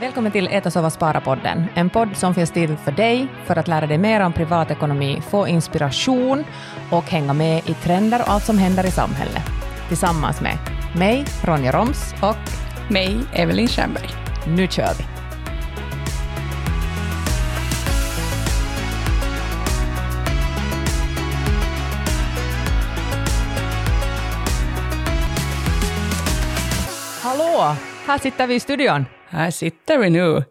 Välkommen till Äta, sova, spara-podden. En podd som finns till för dig för att lära dig mer om privatekonomi, få inspiration och hänga med i trender och allt som händer i samhället. Tillsammans med mig, Ronja Roms och Mig, Evelyn Stjernberg. nu kör vi. Hallå! Här sitter vi i studion. Här sitter vi nu.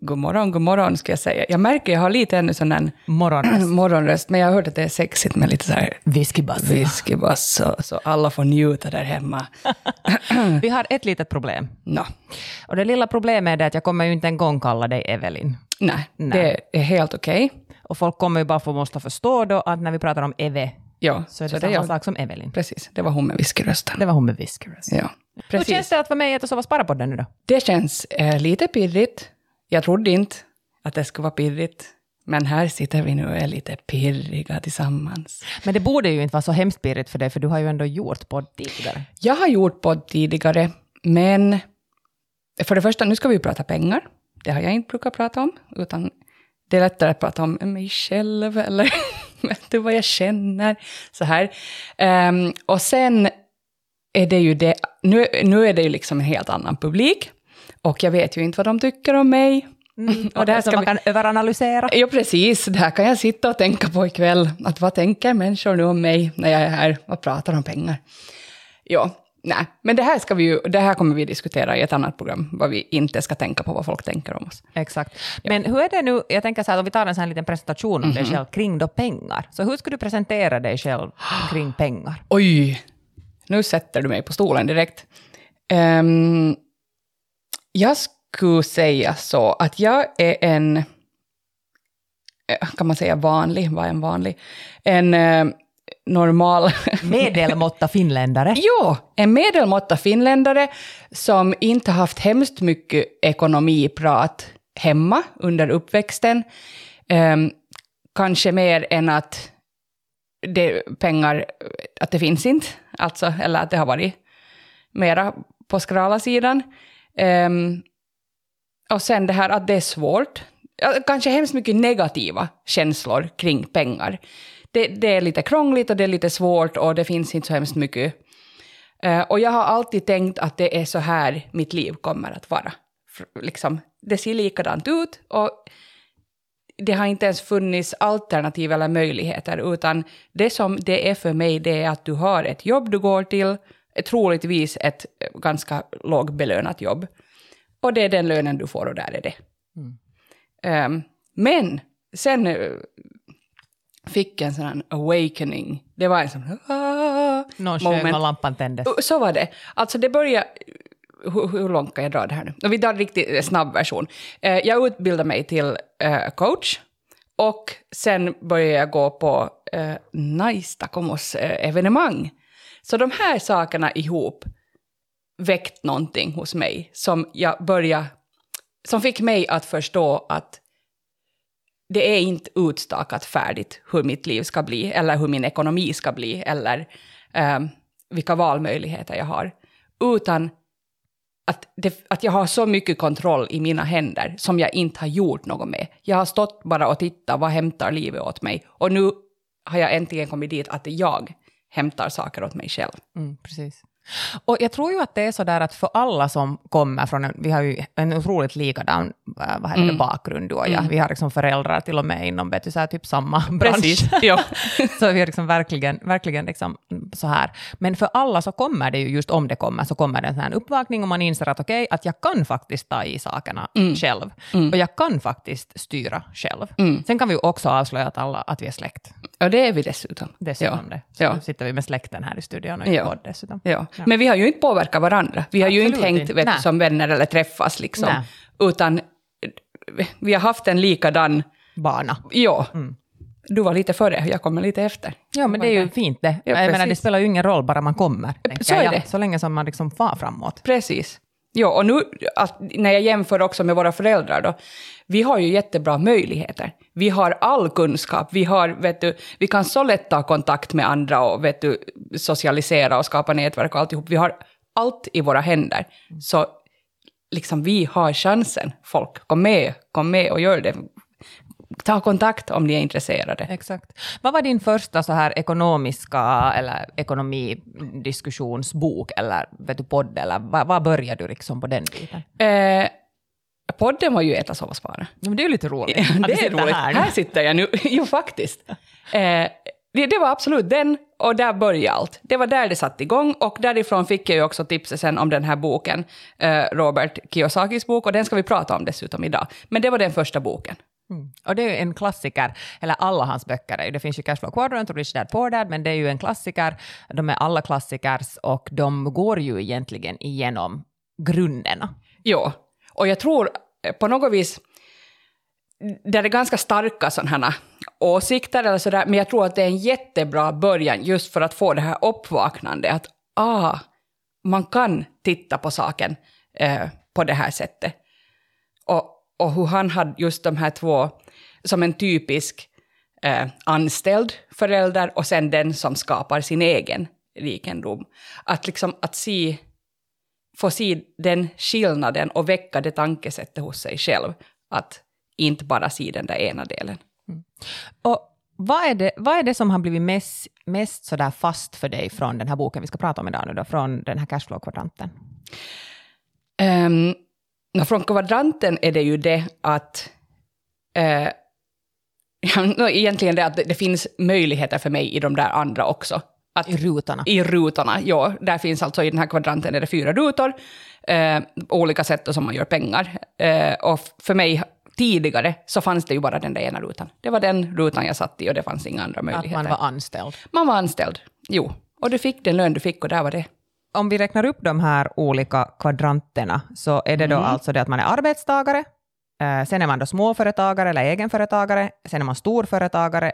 God morgon, god morgon ska jag säga. Jag märker jag har lite ännu sån där Morgon. morgonröst, men jag har hört att det är sexigt med lite så här Whiskybass. whiskybass, så, så alla får njuta där hemma. Vi har ett litet problem. Nå, Och det lilla problemet är det att jag kommer ju inte en gång kalla dig Evelyn. nej, Nej. det är helt okej. Och folk kommer ju bara få måste förstå då att när vi pratar om Eve Ja, så är det samma sak som Evelyn. Precis, det var hon med whiskyrösten. Det var hon med whiskers. Ja, Hur precis. känns det att vara med i Äta, sova, spara-podden nu då? Det känns eh, lite pirrigt. Jag trodde inte att det skulle vara pirrigt. Men här sitter vi nu och är lite pirriga tillsammans. Men det borde ju inte vara så hemskt pirrigt för dig, för du har ju ändå gjort podd tidigare. Jag har gjort podd tidigare, men för det första, nu ska vi prata pengar. Det har jag inte brukat prata om, utan det är lättare att prata om mig själv eller vet du vad jag känner, så här. Ehm, och sen är det ju det, nu, nu är det ju liksom en helt annan publik, och jag vet ju inte vad de tycker om mig. Och det här så man kan överanalysera. Ja, precis. Det här kan jag sitta och tänka på ikväll. Att vad tänker människor nu om mig när jag är här och pratar om pengar? Ja, nej. Men det här, ska vi ju, det här kommer vi diskutera i ett annat program, vad vi inte ska tänka på, vad folk tänker om oss. Exakt. Men hur är det nu, jag tänker så här, om vi tar en sån här liten presentation om dig Mhm. själv kring då pengar. Så hur skulle du presentera dig själv kring pengar? Oj, nu sätter du mig på stolen direkt. Ehm, jag skulle säga så att jag är en, eh, kan man säga vanlig, vad är en vanlig? En eh, normal Medelmåtta finländare. Jo, en medelmåtta finländare som inte haft hemskt mycket ekonomiprat hemma under uppväxten. Ehm, kanske mer än att det, pengar, att det finns inte, alltså, eller att det har varit mera på skrala sidan. Ehm, och sen det här att det är svårt. Kanske hemskt mycket negativa känslor kring pengar. Det, det är lite krångligt och det är lite svårt och det finns inte så hemskt mycket. Eh, och jag har alltid tänkt att det är så här mitt liv kommer att vara. Liksom, det ser likadant ut och det har inte ens funnits alternativ eller möjligheter, utan det som det är för mig, det är att du har ett jobb du går till, troligtvis ett eh, ganska lågbelönat jobb. Och det är den lönen du får och där är det. Ehm, men sen eh, fick en sån här awakening. Det var en sån ah, Någon sjöng moment. och lampan tändes. Så var det. Alltså det började... Hur, hur långt kan jag dra det här nu? Vi tar en riktigt snabb version. Eh, Jag utbildade mig till eh, coach och sen började jag gå på eh, Nice Tacomos eh, evenemang. Så de här sakerna ihop väckt någonting hos mig som jag började... Som fick mig att förstå att det är inte utstakat färdigt hur mitt liv ska bli, eller hur min ekonomi ska bli, eller um, vilka valmöjligheter jag har. Utan att, det, att jag har så mycket kontroll i mina händer som jag inte har gjort något med. Jag har stått bara och tittat, vad hämtar livet åt mig? Och nu har jag äntligen kommit dit att jag hämtar saker åt mig själv. Mm, precis. Och jag tror ju att det är så där att för alla som kommer från, en, vi har ju en otroligt likadan äh, vad heter det, bakgrund du och jag. Vi har liksom föräldrar till och med inom vet du, så här, typ samma bransch. ja. så vi är liksom verkligen, verkligen liksom så här. Men för alla så kommer det ju, just om det kommer, så kommer det en sån här uppvakning och man inser att okej, att jag kan faktiskt ta i sakerna själv. Och jag kan faktiskt styra själv. Sen kan vi ju också avslöja att, alla, att vi är släkt. Och det är vi dessutom. Dessutom ja. det. Så Ja. nu sitter vi med släkten här i studion och i Ja. podd dessutom. Ja. Men vi har ju inte påverkat varandra. Vi har ju Absolut inte hängt vet du, som vänner eller träffas liksom. Nej. Utan vi har haft en likadan, Bana. ja. Du var lite före, jag kommer lite efter. Ja, men det är ju fint det. Ja, jag menar, det spelar ju ingen roll bara man kommer. Så är jag. det. Så länge som man liksom far framåt. Precis. Ja, och nu att, när jag jämför också med våra föräldrar då, vi har ju jättebra möjligheter. Vi har all kunskap, vi, har, vet du, vi kan så lätt ta kontakt med andra och vet du, socialisera och skapa nätverk och alltihop. Vi har allt i våra händer. Så liksom vi har chansen. Folk, kom med, kom med och gör det. Ta kontakt om ni är intresserade. Exakt. Vad var din första så här ekonomiska eller ekonomidiskussionsbok eller vet du, podd? Eller vad, vad började du liksom på den biten? Eh, podden var ju Äta, sova, spara. Men det är ju lite roligt. Ja, att det är roligt. Här. Här, sitter jag nu. jo, faktiskt. Eh, det, det var absolut den, och där började allt. Det var där det satte igång, och därifrån fick jag ju också tipset sen om den här boken, eh, Robert Kiyosakis bok, och den ska vi prata om dessutom idag. Men det var den första boken. Mm. Och det är ju en klassiker, eller alla hans böcker det finns ju Cashflow Quadrant och Rich Dad Poor Dad, men det är ju en klassiker, de är alla klassikers och de går ju egentligen igenom grunderna. Jo, och jag tror eh, på något vis, där är ganska starka sådana här åsikter eller sådär, men jag tror att det är en jättebra början just för att få det här uppvaknandet. att ah, man kan titta på saken eh, på det här sättet. Och, och hur han hade just de här två, som en typisk eh, anställd förälder och sen den som skapar sin egen rikedom. Att liksom att se, få se den skillnaden och väcka det tankesättet hos sig själv. Att inte bara se den där ena delen. Och vad är, det, vad är det som har blivit mest, mest sådär fast för dig från den här boken vi ska prata om idag nu då, från den här cashflow-kvadranten? Um, från kvadranten är det ju det att uh, ja, egentligen det att det finns möjligheter för mig i de där andra också. Att, I rutorna? I rutorna, ja. Där finns alltså i den här kvadranten är det fyra rutor, eh, olika sätt som man gör pengar. Eh, och för mig tidigare så fanns det ju bara den där ena rutan. Det var den rutan jag satt i och det fanns inga andra möjligheter. Att man var anställd? Man var anställd, jo. Och du fick den lön du fick och där var det. Om vi räknar upp de här olika kvadranterna så är det då Mm. alltså det att man är arbetstagare, eh, sen är man då småföretagare eller egenföretagare, sen är man storföretagare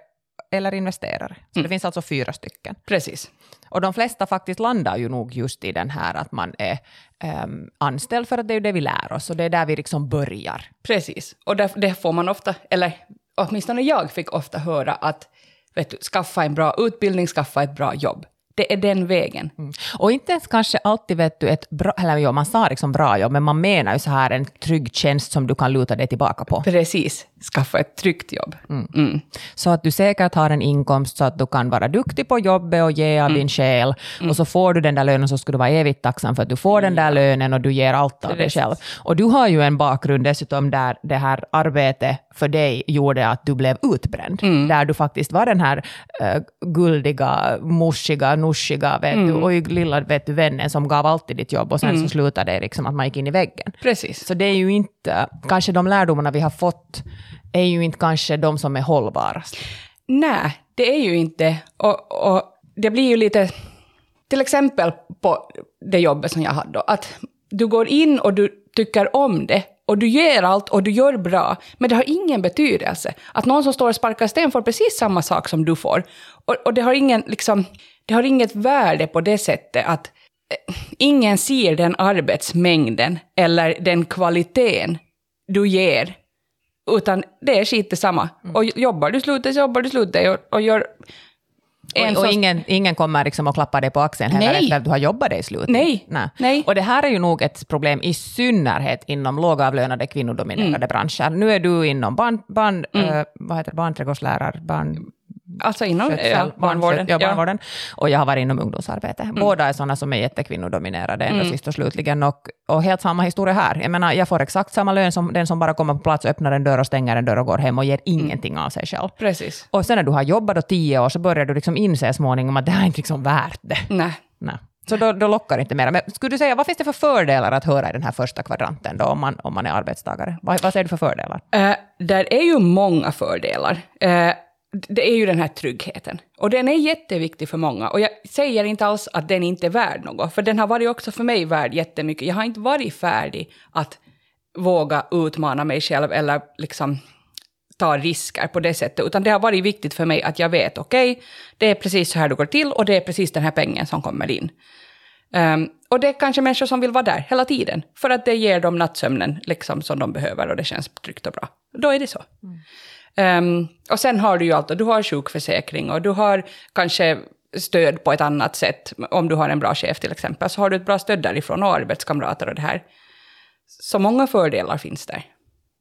eller investerare. Så Mm. det finns alltså fyra stycken. Precis. Och de flesta faktiskt landar ju nog just i den här att man är ehm, anställd för att det är det vi lär oss och det är där vi liksom börjar. Precis. Och där, det får man ofta, eller åtminstone jag fick ofta höra att vet du, skaffa en bra utbildning, skaffa ett bra jobb. Det är den vägen. Mm. Och inte ens kanske alltid vet du ett bra, eller jo, man sa liksom bra jobb, men man menar ju så här en trygg tjänst som du kan luta dig tillbaka på. Precis. Skaffa ett tryggt jobb. Mm. Så att du säkert har en inkomst så att du kan vara duktig på jobbet och ge av din själ. Och så får du den där lönen så ska du vara evigt tacksam för att du får den där lönen och du ger allt av dig Precis. själv. Och du har ju en bakgrund dessutom där det här arbetet för dig gjorde att du blev utbränd. Där du faktiskt var den här uh, guldiga, morsiga, nuschiga, vet du, oj, lilla vet du, vännen som gav allt i ditt jobb och sen så slutade det liksom att man gick in i väggen. Precis. Så det är ju inte, kanske de lärdomarna vi har fått är ju inte kanske de som är hållbarast. Nej, det är ju inte. Och, och det blir ju lite, till exempel på det jobbet som jag hade då, att du går in och du tycker om det och du ger allt och du gör bra, men det har ingen betydelse. Att någon som står och sparkar sten får precis samma sak som du får. Och, och det, har ingen, liksom, det har inget värde på det sättet att eh, ingen ser den arbetsmängden eller den kvaliteten du ger utan det är skit detsamma. Och jobbar du slutet så jobbar du slutet och, och gör en Och, och ingen, ingen kommer liksom att klappa dig på axeln heller Nej. efter att du har jobbat dig i slutet. Nej. Nej. Och det här är ju nog ett problem i synnerhet inom lågavlönade kvinnodominerade Mm. branscher. Nu är du inom barn, barn, eh, vad heter det, barnträdgårdslärar, barn, Alltså inom skötsel, ja, barnvården. Ja, barnvården. Och jag har varit inom ungdomsarbete. Mm. Båda är sådana som är jättekvinnodominerade ändå sist och slutligen. Och, och helt samma historia här. Jag menar, jag får exakt samma lön som den som bara kommer på plats, öppnar en dörr och stänger en dörr och går hem och ger Mm. ingenting av sig själv. Precis. Och sen när du har jobbat då tio år så börjar du liksom inse småningom att det här är inte liksom värt det. Nej. Nej. Så då, då lockar det inte mer. Men skulle du säga, vad finns det för fördelar att höra i den här första kvadranten då, om man, om man är arbetstagare? Vad, vad säger du för fördelar? Eh, där är ju många fördelar. Eh, det är ju den här tryggheten. Och den är jätteviktig för många. Och jag säger inte alls att den inte är värd något, för den har varit också för mig värd jättemycket. Jag har inte varit färdig att våga utmana mig själv eller liksom ta risker på det sättet, utan det har varit viktigt för mig att jag vet, okej, det är precis så här det går till och det är precis den här pengen som kommer in. Um, och det är kanske människor som vill vara där hela tiden, för att det ger dem nattsömnen liksom, som de behöver och det känns tryggt och bra. Då är det så. Mm. Ehm, och sen har du ju allt, du har sjukförsäkring och du har kanske stöd på ett annat sätt. Om du har en bra chef till exempel, så har du ett bra stöd därifrån och arbetskamrater och det här. Så många fördelar finns där.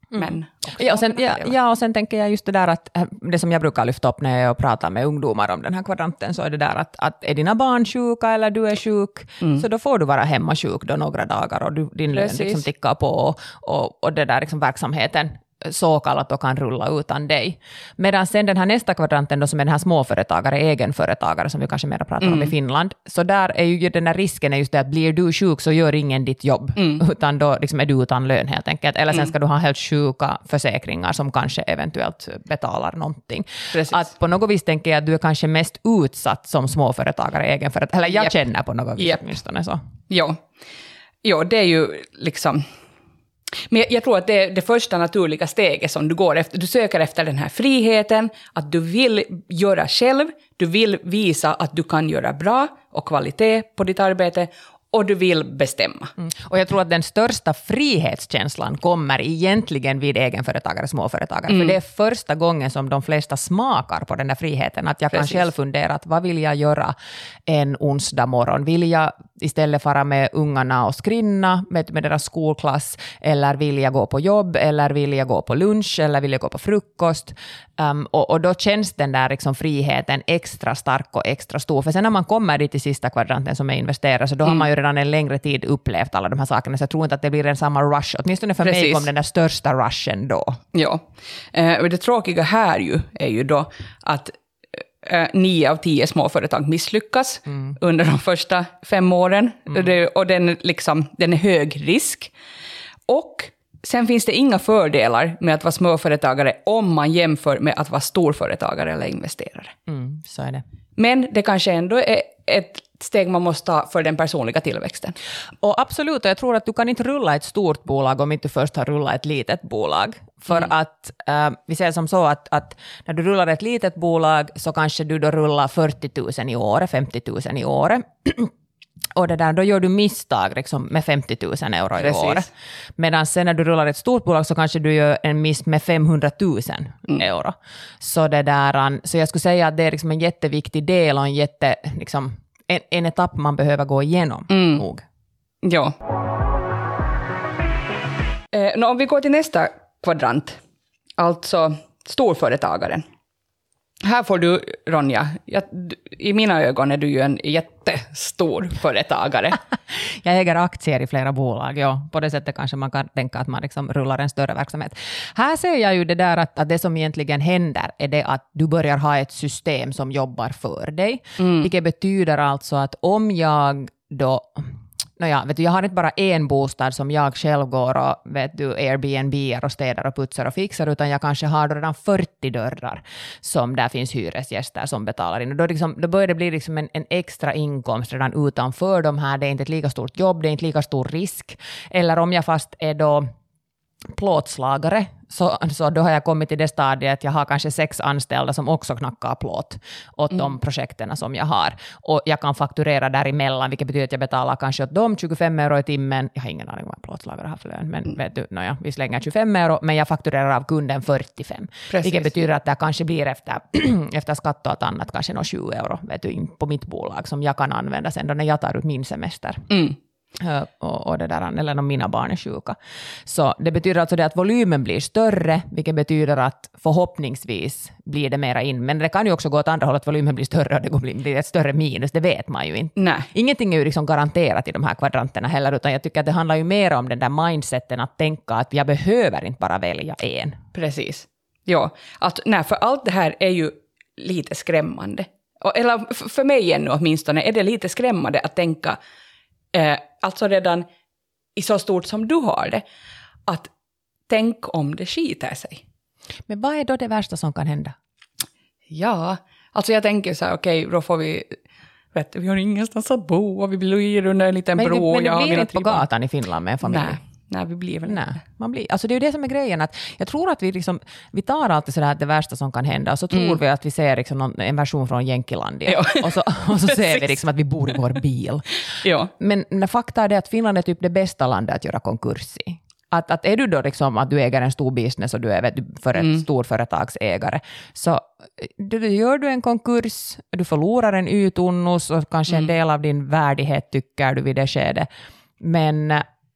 Men också Ja och, sen, ja, ja, och sen tänker jag just det där att, äh, det som jag brukar lyfta upp när jag pratar med ungdomar om den här kvadranten, så är det där att, att är dina barn sjuka eller du är sjuk, så då får du vara hemma sjuk då några dagar och du, din lön Precis. liksom tickar på och, och, och det där liksom verksamheten så kallat och kan rulla utan dig. Medan sen den här nästa kvadranten då som är den här småföretagare, egenföretagare som vi kanske mer pratar om i Finland, så där är ju den där risken är just det att blir du sjuk så gör ingen ditt jobb, utan då liksom är du utan lön helt enkelt. Eller sen ska du ha helt sjuka försäkringar som kanske eventuellt betalar någonting. Precis. Att på något vis tänker jag att du är kanske mest utsatt som småföretagare, egenföretagare, eller jag Japp. känner på något vis Japp. åtminstone så. Ja. ja, det är ju liksom... Men jag, tror att det är det första naturliga steget som du går efter. Du söker efter den här friheten, att du vill göra själv, du vill visa att du kan göra bra och kvalitet på ditt arbete och du vill bestämma. Mm. Och jag tror att den största frihetskänslan kommer egentligen vid egenföretagare, småföretagare. Mm. För det är första gången som de flesta smakar på den där friheten. Att jag Precis. kan själv fundera, att vad vill jag göra en onsdag morgon? Vill jag istället fara med ungarna och skrinna med, med deras skolklass? Eller vill jag gå på jobb? Eller vill jag gå på lunch? Eller vill jag gå på frukost? Um, och, och då känns den där liksom friheten extra stark och extra stor. För sen när man kommer dit i sista kvadranten som är investerare, så då Mm. har man ju redan en längre tid upplevt alla de här sakerna. Så jag tror inte att det blir en samma rush. Åtminstone för mig Precis. kom den där största rushen då. Ja. Eh, och det tråkiga här ju är ju då att nio av tio småföretag misslyckas under de första fem åren. Och Det, och den, liksom, den är hög risk. Och sen finns det inga fördelar med att vara småföretagare om man jämför med att vara storföretagare eller investerare. Mm, så är det. Men det kanske ändå är ett steg man måste ta för den personliga tillväxten. Och absolut, och jag tror att du kan inte rulla ett stort bolag om inte du först har rullat ett litet bolag. För att eh, vi säger som så att, att när du rullar ett litet bolag så kanske du då rullar 40 000 i året, 50 000 i året. Och det där, då gör du misstag liksom, med 50 000 euro i Precis. året. Medan sen när du rullar ett stort bolag så kanske du gör en miss med 500 000 euro. Så, det där, så jag skulle säga att det är liksom en jätteviktig del och en, jätte, liksom, en, en etapp man behöver gå igenom. Nog. Ja. Eh, nå, om vi går till nästa kvadrant, alltså storföretagaren. Här får du, Ronja, jag, i mina ögon är du ju en jättestor företagare. Jag äger aktier i flera bolag, ja. På det sättet kanske man kan tänka att man liksom rullar en större verksamhet. Här ser jag ju det där att, att det som egentligen händer är det att du börjar ha ett system som jobbar för dig. Vilket betyder alltså att om jag då Nåja, vet du, jag har inte bara en bostad som jag själv går och vet du, Airbnb och städar och putsar och fixar, utan jag kanske har redan 40 dörrar som där finns hyresgäster som betalar in. Och då, liksom, då börjar det bli liksom en, en extra inkomst redan utanför de här. Det är inte ett lika stort jobb, det är inte lika stor risk. Eller om jag fast är då plåtslagare, så, så då har jag kommit till det stadiet att jag har kanske sex anställda som också knackar plåt åt de projekten som jag har. Och jag kan fakturera däremellan, vilket betyder att jag betalar kanske åt dem 25 euro i timmen. Jag har ingen aning om vad plåtslagare har för lön, men vet du, nåja, vi slänger 25 euro, men jag fakturerar av kunden 45. Precis. Vilket betyder att det kanske blir efter, efter skatt och allt annat kanske några 7 euro vet du, på mitt bolag som jag kan använda sen då när jag tar ut min semester. Mm. Och, och det där, eller om mina barn är sjuka. Så det betyder alltså det att volymen blir större, vilket betyder att förhoppningsvis blir det mera in. Men det kan ju också gå åt andra hållet, att volymen blir större och det blir ett större minus, det vet man ju inte. Nej. Ingenting är ju liksom garanterat i de här kvadranterna heller, utan jag tycker att det handlar ju mer om den där mindseten att tänka att jag behöver inte bara välja en. Precis. Ja, att, nej, för allt det här är ju lite skrämmande. Eller för mig ännu åtminstone är det lite skrämmande att tänka, eh, alltså redan i så stort som du har det, att tänk om det skiter sig. Men vad är då det värsta som kan hända? Ja, alltså jag tänker så här, okej, då får vi, vet vi har ingenstans att bo och vi blir under en liten Men, bro. men du blir inte på gatan i Finland med en familj. Nej, nej, vi blir väl Nej, inte. man blir, alltså det är ju det som är grejen. Att jag tror att vi, liksom, vi tar alltid sådär att det värsta som kan hända och så tror vi att vi ser liksom någon, en version från Jänkilandia. Ja. Och så, och så ser vi liksom att vi bor i vår bil. Ja, Men när fakta är det att Finland är typ det bästa landet att göra konkurs i. Att, att är du då liksom att du äger en stor business och du är vet, du, för ett storföretagsägare, så då gör du en konkurs, du förlorar en Y-tunnus och kanske en del av din värdighet tycker du vid det skedet. Men,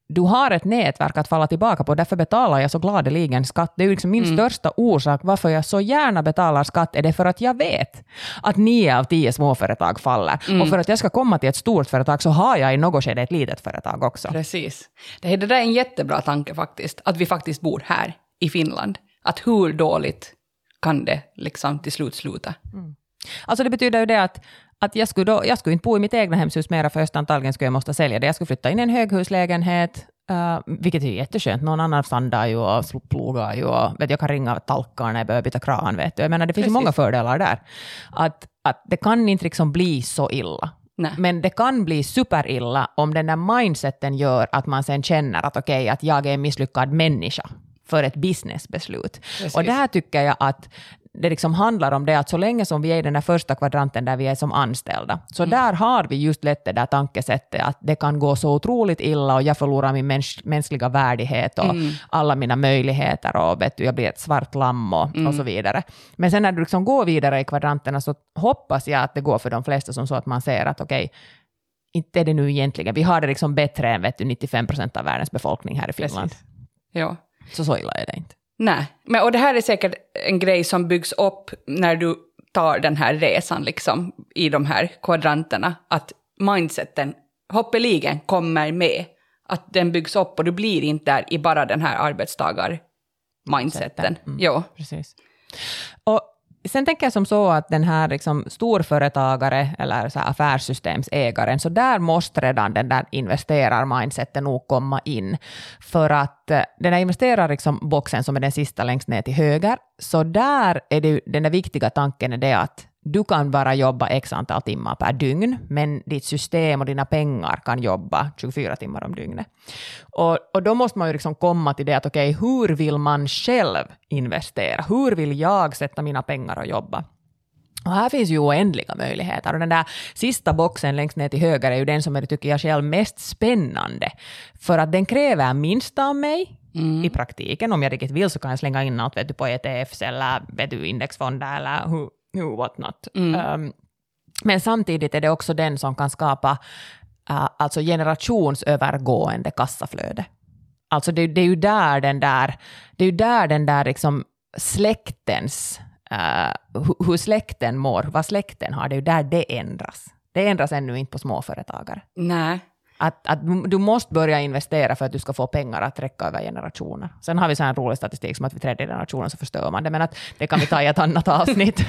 du har ett nätverk att falla tillbaka på, därför betalar jag så gladeligen skatt. Det är ju liksom min största orsak varför jag så gärna betalar skatt, är det för att jag vet att nio av tio småföretag faller. Och för att jag ska komma till ett stort företag så har jag i något skede ett litet företag också. Precis. Det, det där är en jättebra tanke faktiskt, att vi faktiskt bor här i Finland. Att hur dåligt kan det liksom till slut sluta? Alltså det betyder ju det att, att jag, skulle då, jag skulle inte bo i mitt egna hemshus mera, för antagligen skulle jag måste sälja det. Jag skulle flytta in i en höghuslägenhet, uh, vilket är jätteskönt. Någon annan sandar ju och plogar ju och vet, jag kan ringa talkar när jag behöver byta kran. Vet du. Jag menar, det finns Precis. många fördelar där. Att, att det kan inte liksom bli så illa. Nej. Men det kan bli superilla om den där mindseten gör att man sen känner att okej, att jag är en misslyckad människa för ett businessbeslut. Precis. Och där tycker jag att det liksom handlar om det att så länge som vi är i den där första kvadranten där vi är som anställda, så Mm. där har vi just lätt det där tankesättet att det kan gå så otroligt illa och jag förlorar min mäns mänskliga värdighet och Mm. alla mina möjligheter och vet du, jag blir ett svart lamm och, Mm. och så vidare. Men sen när du liksom går vidare i kvadranterna så hoppas jag att det går för de flesta som så att man ser att okej, inte är det nu egentligen, vi har det liksom bättre än vet du, 95 procent av världens befolkning här i Finland. Precis. Ja. Så så illa är det inte. Nej, men, och det här är säkert en grej som byggs upp när du tar den här resan liksom, i de här kvadranterna, att mindseten hoppeligen kommer med, att den byggs upp och du blir inte där i bara den här arbetstagar-mindseten. Mm. Jo, Precis. Och sen tänker jag som så att den här liksom storföretagare eller så här affärssystemsägaren, så där måste redan den där investerar-mindseten nog komma in. För att eh, den här investerar-boxen liksom som är den sista längst ner till höger, så där är det den där viktiga tanken är det att du kan bara jobba x antal timmar per dygn, men ditt system och dina pengar kan jobba 24 timmar om dygnet. Och, och då måste man ju liksom komma till det att okej, hur vill man själv investera? Hur vill jag sätta mina pengar och jobba? Och här finns ju oändliga möjligheter. Och den där sista boxen längst ner till höger är ju den som är, tycker jag själv, mest spännande. För att den kräver minst av mig i praktiken. Om jag riktigt vill så kan jag slänga in allt vet du, på ETFs eller vet du, indexfonder eller who, who what not. Um, men samtidigt är det också den som kan skapa uh, alltså generationsövergående kassaflöde. Alltså det, det är ju där den där, det är där den där liksom släktens, uh, hu- hur släkten mår, vad släkten har, det är ju där det ändras. Det ändras ännu inte på småföretagare. nej. Att, att du måste börja investera för att du ska få pengar att räcka över generationer. Sen har vi så här en rolig statistik som att vid tredje generationen så förstör man det, men att det kan vi ta i ett annat avsnitt.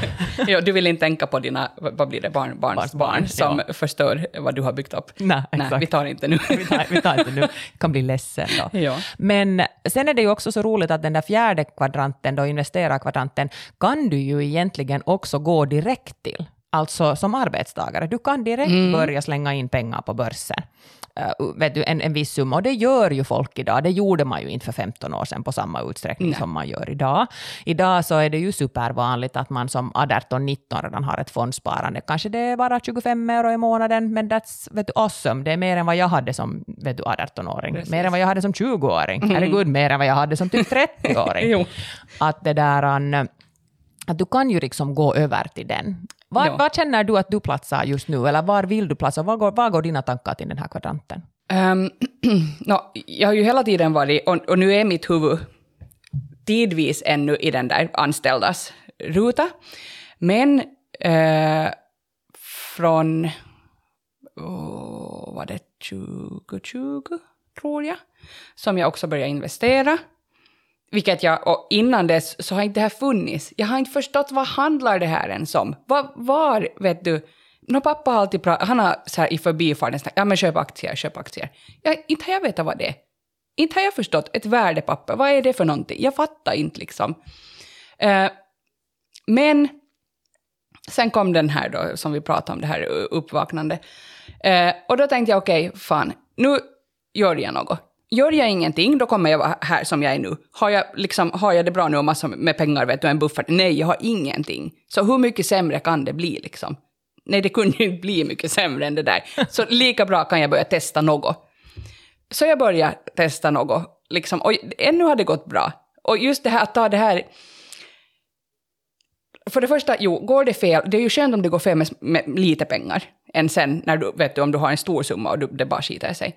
Jo, du vill inte tänka på dina, vad blir det, barn, barns Barns barn som ja. förstör vad du har byggt upp. Nej, Nej, vi tar inte nu. vi, tar, vi tar inte nu, kan bli ledsen då. Ja. Men sen är det ju också så roligt att den där fjärde kvadranten, då investera-kvadranten, kan du ju egentligen också gå direkt till. Alltså som arbetstagare. Du kan direkt börja slänga in pengar på börsen. Uh, vet du, en, en viss summa. Och det gör ju folk idag. Det gjorde man ju inte för 15 år sedan på samma utsträckning Nej. som man gör idag. Idag så är det ju supervanligt att man som 18-19 redan har ett fondsparande. Kanske det är bara 25 euro i månaden, men that's vet du, awesome. Det är mer än vad jag hade som vet du, 18-åring. Precis. Mer än vad jag hade som 20-åring. Herregud, mer än vad jag hade som typ 30-åring. Jo. Att det där... an, Att du kan ju liksom gå över till den. Var, Ja. Vad känner du att du platsar just nu, eller var vill du platsa? Var går, var går dina tankar till den här kvadranten? Um, nå, jag har ju hela tiden varit, och, och nu är mitt huvud tidvis ännu i den där anställdas ruta. Men eh, från, oh, var det 2020 tror jag, som jag också började investera. Vilket jag, och innan dess så har inte det här funnits. Jag har inte förstått vad handlar det här ens om. Var, var vet du, No, pappa har alltid pratat, han har så här i förbifarten sagt, ja men köp aktier, köp aktier. Ja, inte har jag vetat vad det är. Inte har jag förstått ett värdepapper, vad är det för någonting? Jag fattar inte liksom. Eh, men sen kom den här då, som vi pratade om, det här uppvaknande. Eh, och då tänkte jag, okej, fan, nu gör jag något. Gör jag ingenting, då kommer jag vara här som jag är nu. Har jag, liksom, har jag det bra nu och massor med pengar, vet du, en buffert? Nej, jag har ingenting. Så hur mycket sämre kan det bli liksom? Nej, det kunde ju inte bli mycket sämre än det där. Så lika bra kan jag börja testa något. Så jag började testa något, liksom, och ännu har det gått bra. Och just det här att ta det här... För det första, jo, går det fel, det är ju skönt om det går fel med, med lite pengar, än sen när du, vet du, om du har en stor summa och du, det bara skiter sig.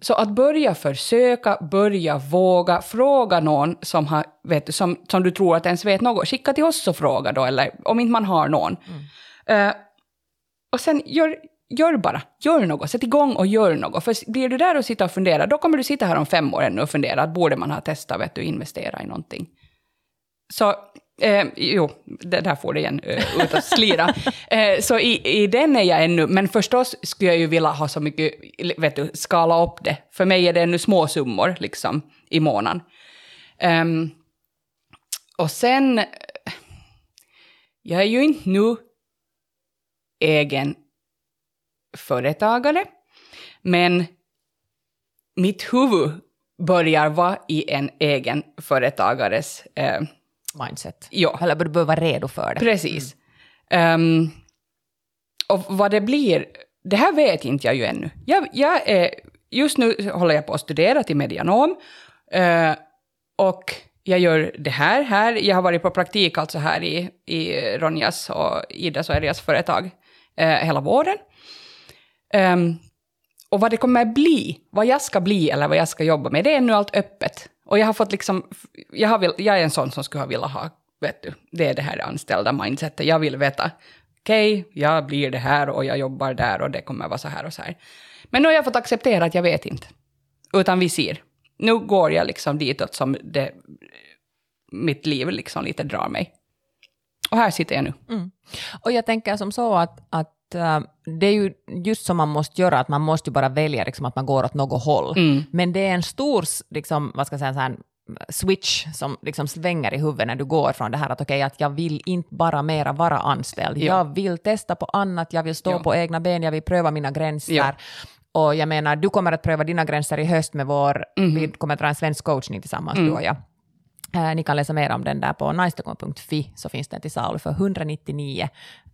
Så att börja försöka, börja våga, fråga någon som, har, vet du, som, som du tror att ens vet något. Skicka till oss och fråga då, eller om inte man har någon. Mm. Uh, och sen gör, gör bara, gör något, sätt igång och gör något. För blir du där och sitter och funderar, då kommer du sitta här om fem år ännu och fundera, att borde man ha testat, vet du, investera i någonting. Så Eh, jo, där får det igen uh, ut att slira. eh, så i, i den är jag ännu, men förstås skulle jag ju vilja ha så mycket, vet du, skala upp det. För mig är det ännu små summor liksom i månaden. Um, och sen, jag är ju inte nu egen företagare, men mitt huvud börjar vara i en egen företagares eh, mindset. Ja. Eller du behöver vara redo för det. Precis. Mm. Um, och vad det blir, det här vet inte jag ju ännu. Jag, jag är, just nu håller jag på att studera till medianom. Uh, och jag gör det här här. Jag har varit på praktik alltså här i, i Ronjas och Idas och Erias företag uh, hela våren. Um, och vad det kommer att bli, vad jag ska bli eller vad jag ska jobba med, det är ännu allt öppet. Och jag har fått liksom, jag, har vill, jag är en sån som skulle ha velat ha, vet du, det är det här anställda mindsetet. Jag vill veta, okej, okay, jag blir det här och jag jobbar där och det kommer vara så här och så här. Men nu har jag fått acceptera att jag vet inte. Utan vi ser. Nu går jag liksom ditåt som det, mitt liv liksom lite drar mig. Och här sitter jag nu. Mm. Och jag tänker som så att, att uh, det är ju just som man måste göra, att man måste ju bara välja liksom, att man går åt något håll. Mm. Men det är en stor, liksom, vad ska jag säga, så här, switch som liksom svänger i huvudet när du går från det här att okej, okay, att jag vill inte bara mera vara anställd. Ja. Jag vill testa på annat, jag vill stå ja. på egna ben, jag vill pröva mina gränser. Ja. Och jag menar, du kommer att pröva dina gränser i höst med vår, mm. vi kommer att dra en svensk coachning tillsammans, mm. du och jag. Eh, ni kan läsa mer om den där på najstockholm.fi, så finns den till salu för 199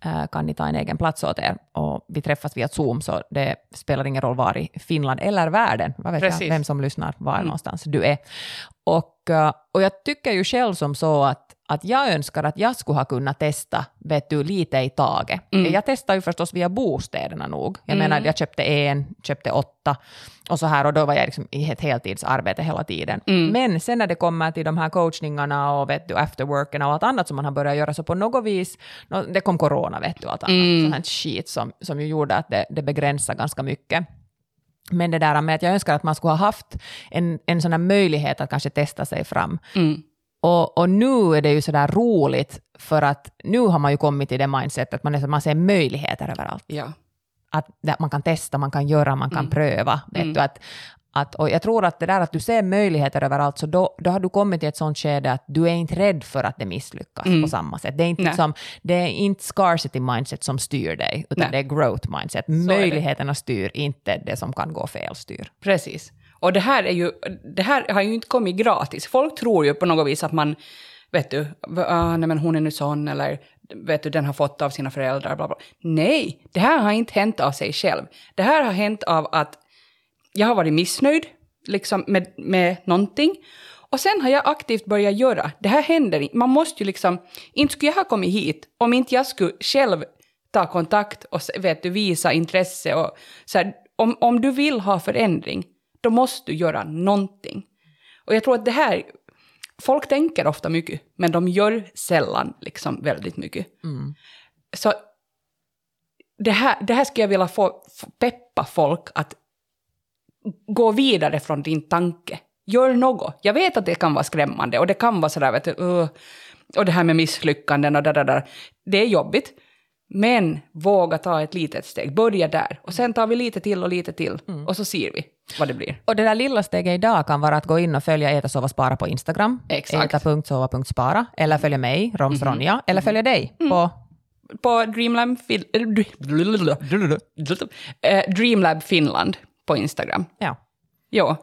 eh, kan ni ta en egen plats åt er. Och vi träffas via Zoom, så det spelar ingen roll var i Finland eller världen, vad vet Precis. jag, vem som lyssnar, var mm. någonstans du är. Och, eh, och jag tycker ju själv som så att att jag önskar att jag skulle ha kunnat testa vet du, lite i taget. Mm. Jag testar ju förstås via bostäderna nog. Jag mm. menar, jag köpte en, köpte åtta och så här och då var jag liksom i ett heltidsarbete hela tiden. Mm. Men sen när det kommer till de här coachningarna och vet du, afterworken och allt annat som man har börjat göra så på något vis, det kom corona vet du, allt annat mm. sånt här skit som, som ju gjorde att det, det begränsar ganska mycket. Men det där med att jag önskar att man skulle ha haft en, en sån möjlighet att kanske testa sig fram. Mm. Och, och, nu är det ju sådär roligt, för att nu har man ju kommit till det mindsetet att man, man ser möjligheter överallt. Ja. Att, att man kan testa, man kan göra, man kan mm. pröva. Vet mm. du, att, att, och jag tror att det där att du ser möjligheter överallt, så då, då har du kommit till ett sånt skede att du är inte rädd för att det misslyckas mm. på samma sätt. Det är, inte liksom, det är inte scarcity mindset som styr dig, utan Nej. det är growth mindset. Så Möjligheterna styr, inte det som kan gå fel styr. Precis. Och det här, är ju, det här har ju inte kommit gratis. Folk tror ju på något vis att man, vet du, ah, nej men hon är nu sån, eller vet du, den har fått av sina föräldrar, bla bla. Nej, det här har inte hänt av sig själv. Det här har hänt av att jag har varit missnöjd liksom, med, med någonting. Och sen har jag aktivt börjat göra. Det här händer inte. Man måste ju liksom... Inte skulle jag ha kommit hit om inte jag skulle själv ta kontakt och vet du, visa intresse. Och, så här, om, om du vill ha förändring, då måste du göra någonting. Och jag tror att det här, folk tänker ofta mycket, men de gör sällan liksom väldigt mycket. Mm. Så det här, det här skulle jag vilja få, få peppa folk att gå vidare från din tanke. Gör något. Jag vet att det kan vara skrämmande och det kan vara sådär, vet du, uh, och det här med misslyckanden och där, där, där. Det är jobbigt. Men våga ta ett litet steg, börja där. Och sen tar vi lite till och lite till mm. och så ser vi vad det blir. Och det där lilla steget idag kan vara att gå in och följa Äta, sova, spara på Instagram. Exakt. Äta.sova.spara. Eller följa mig, Roms mm. Ronja. Eller följa dig mm. på på Dreamlab, eh, Dreamlab Finland på Instagram. Ja. Jo.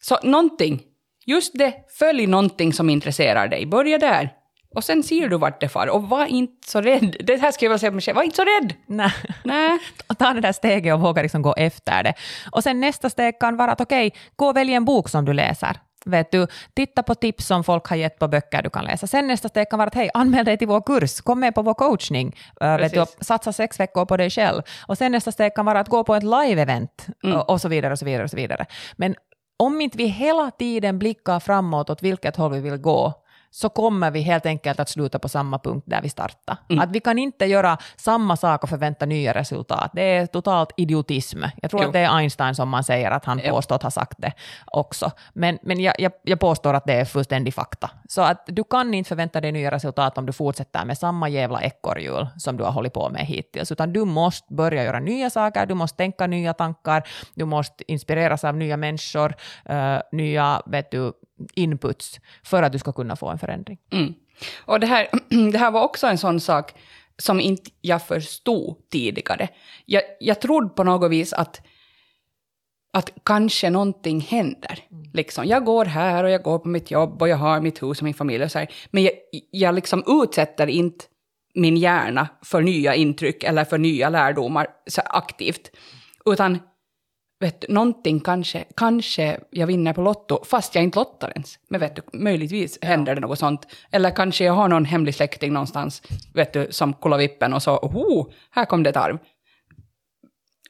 Så någonting, just det, följ någonting som intresserar dig. Börja där. Och sen ser du vart det far. Och var inte så rädd. Det här ska jag väl säga mig själv, var inte så rädd. Nej. Nej. Ta det där steget och våga liksom gå efter det. Och sen nästa steg kan vara att okej, okay, gå och välj en bok som du läser. Vet du, titta på tips som folk har gett på böcker du kan läsa. Sen nästa steg kan vara att hej, anmäl dig till vår kurs, kom med på vår coachning, uh, vet du, satsa sex veckor på dig själv. Och sen nästa steg kan vara att gå på ett live-event mm. och, och så vidare och så vidare och så vidare. Men om inte vi hela tiden blickar framåt åt vilket håll vi vill gå, så kommer vi helt enkelt att sluta på samma punkt där vi startade. Mm. Att vi kan inte göra samma sak och förvänta nya resultat. Det är totalt idiotism. Jag tror jo. att det är Einstein som man säger att han jo. påstått har sagt det också. Men, men jag, jag, jag påstår att det är fullständig fakta. Så att du kan inte förvänta dig nya resultat om du fortsätter med samma jävla ekorrhjul som du har hållit på med hittills, utan du måste börja göra nya saker, du måste tänka nya tankar, du måste inspireras av nya människor, uh, nya vet du, inputs för att du ska kunna få en förändring. Mm. Och det här, det här var också en sån sak som inte jag förstod tidigare. Jag, jag trodde på något vis att, att kanske någonting händer. Mm. Liksom, jag går här och jag går på mitt jobb och jag har mitt hus och min familj och så här. Men jag, jag liksom utsätter inte min hjärna för nya intryck eller för nya lärdomar så aktivt. Utan vet du, någonting kanske, kanske jag vinner på Lotto, fast jag inte lottar ens. Men vet du, möjligtvis händer det något sånt. Eller kanske jag har någon hemlig släkting någonstans, vet du, som kollar vippen och så, oh, här kom det ett arv.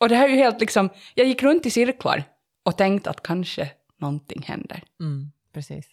Och det här är ju helt liksom, jag gick runt i cirklar och tänkte att kanske någonting händer. Mm, precis.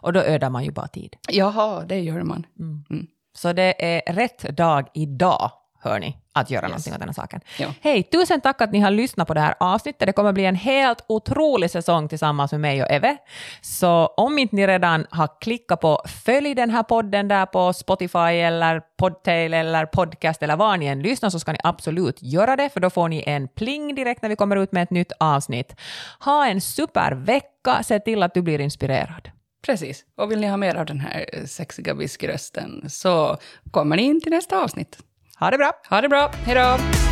Och då ödar man ju bara tid. Jaha, det gör man. Mm. Mm. Så det är rätt dag idag hör ni, att göra yes. någonting åt den här saken. Ja. Hej, tusen tack att ni har lyssnat på det här avsnittet. Det kommer bli en helt otrolig säsong tillsammans med mig och Eve. Så om inte ni redan har klickat på följ den här podden där på Spotify eller Podtail eller podcast eller var ni än lyssnar så ska ni absolut göra det, för då får ni en pling direkt när vi kommer ut med ett nytt avsnitt. Ha en supervecka, se till att du blir inspirerad. Precis. Och vill ni ha mer av den här sexiga whiskyrösten så kommer ni in till nästa avsnitt. Ha det bra! Ha det bra! Hej då!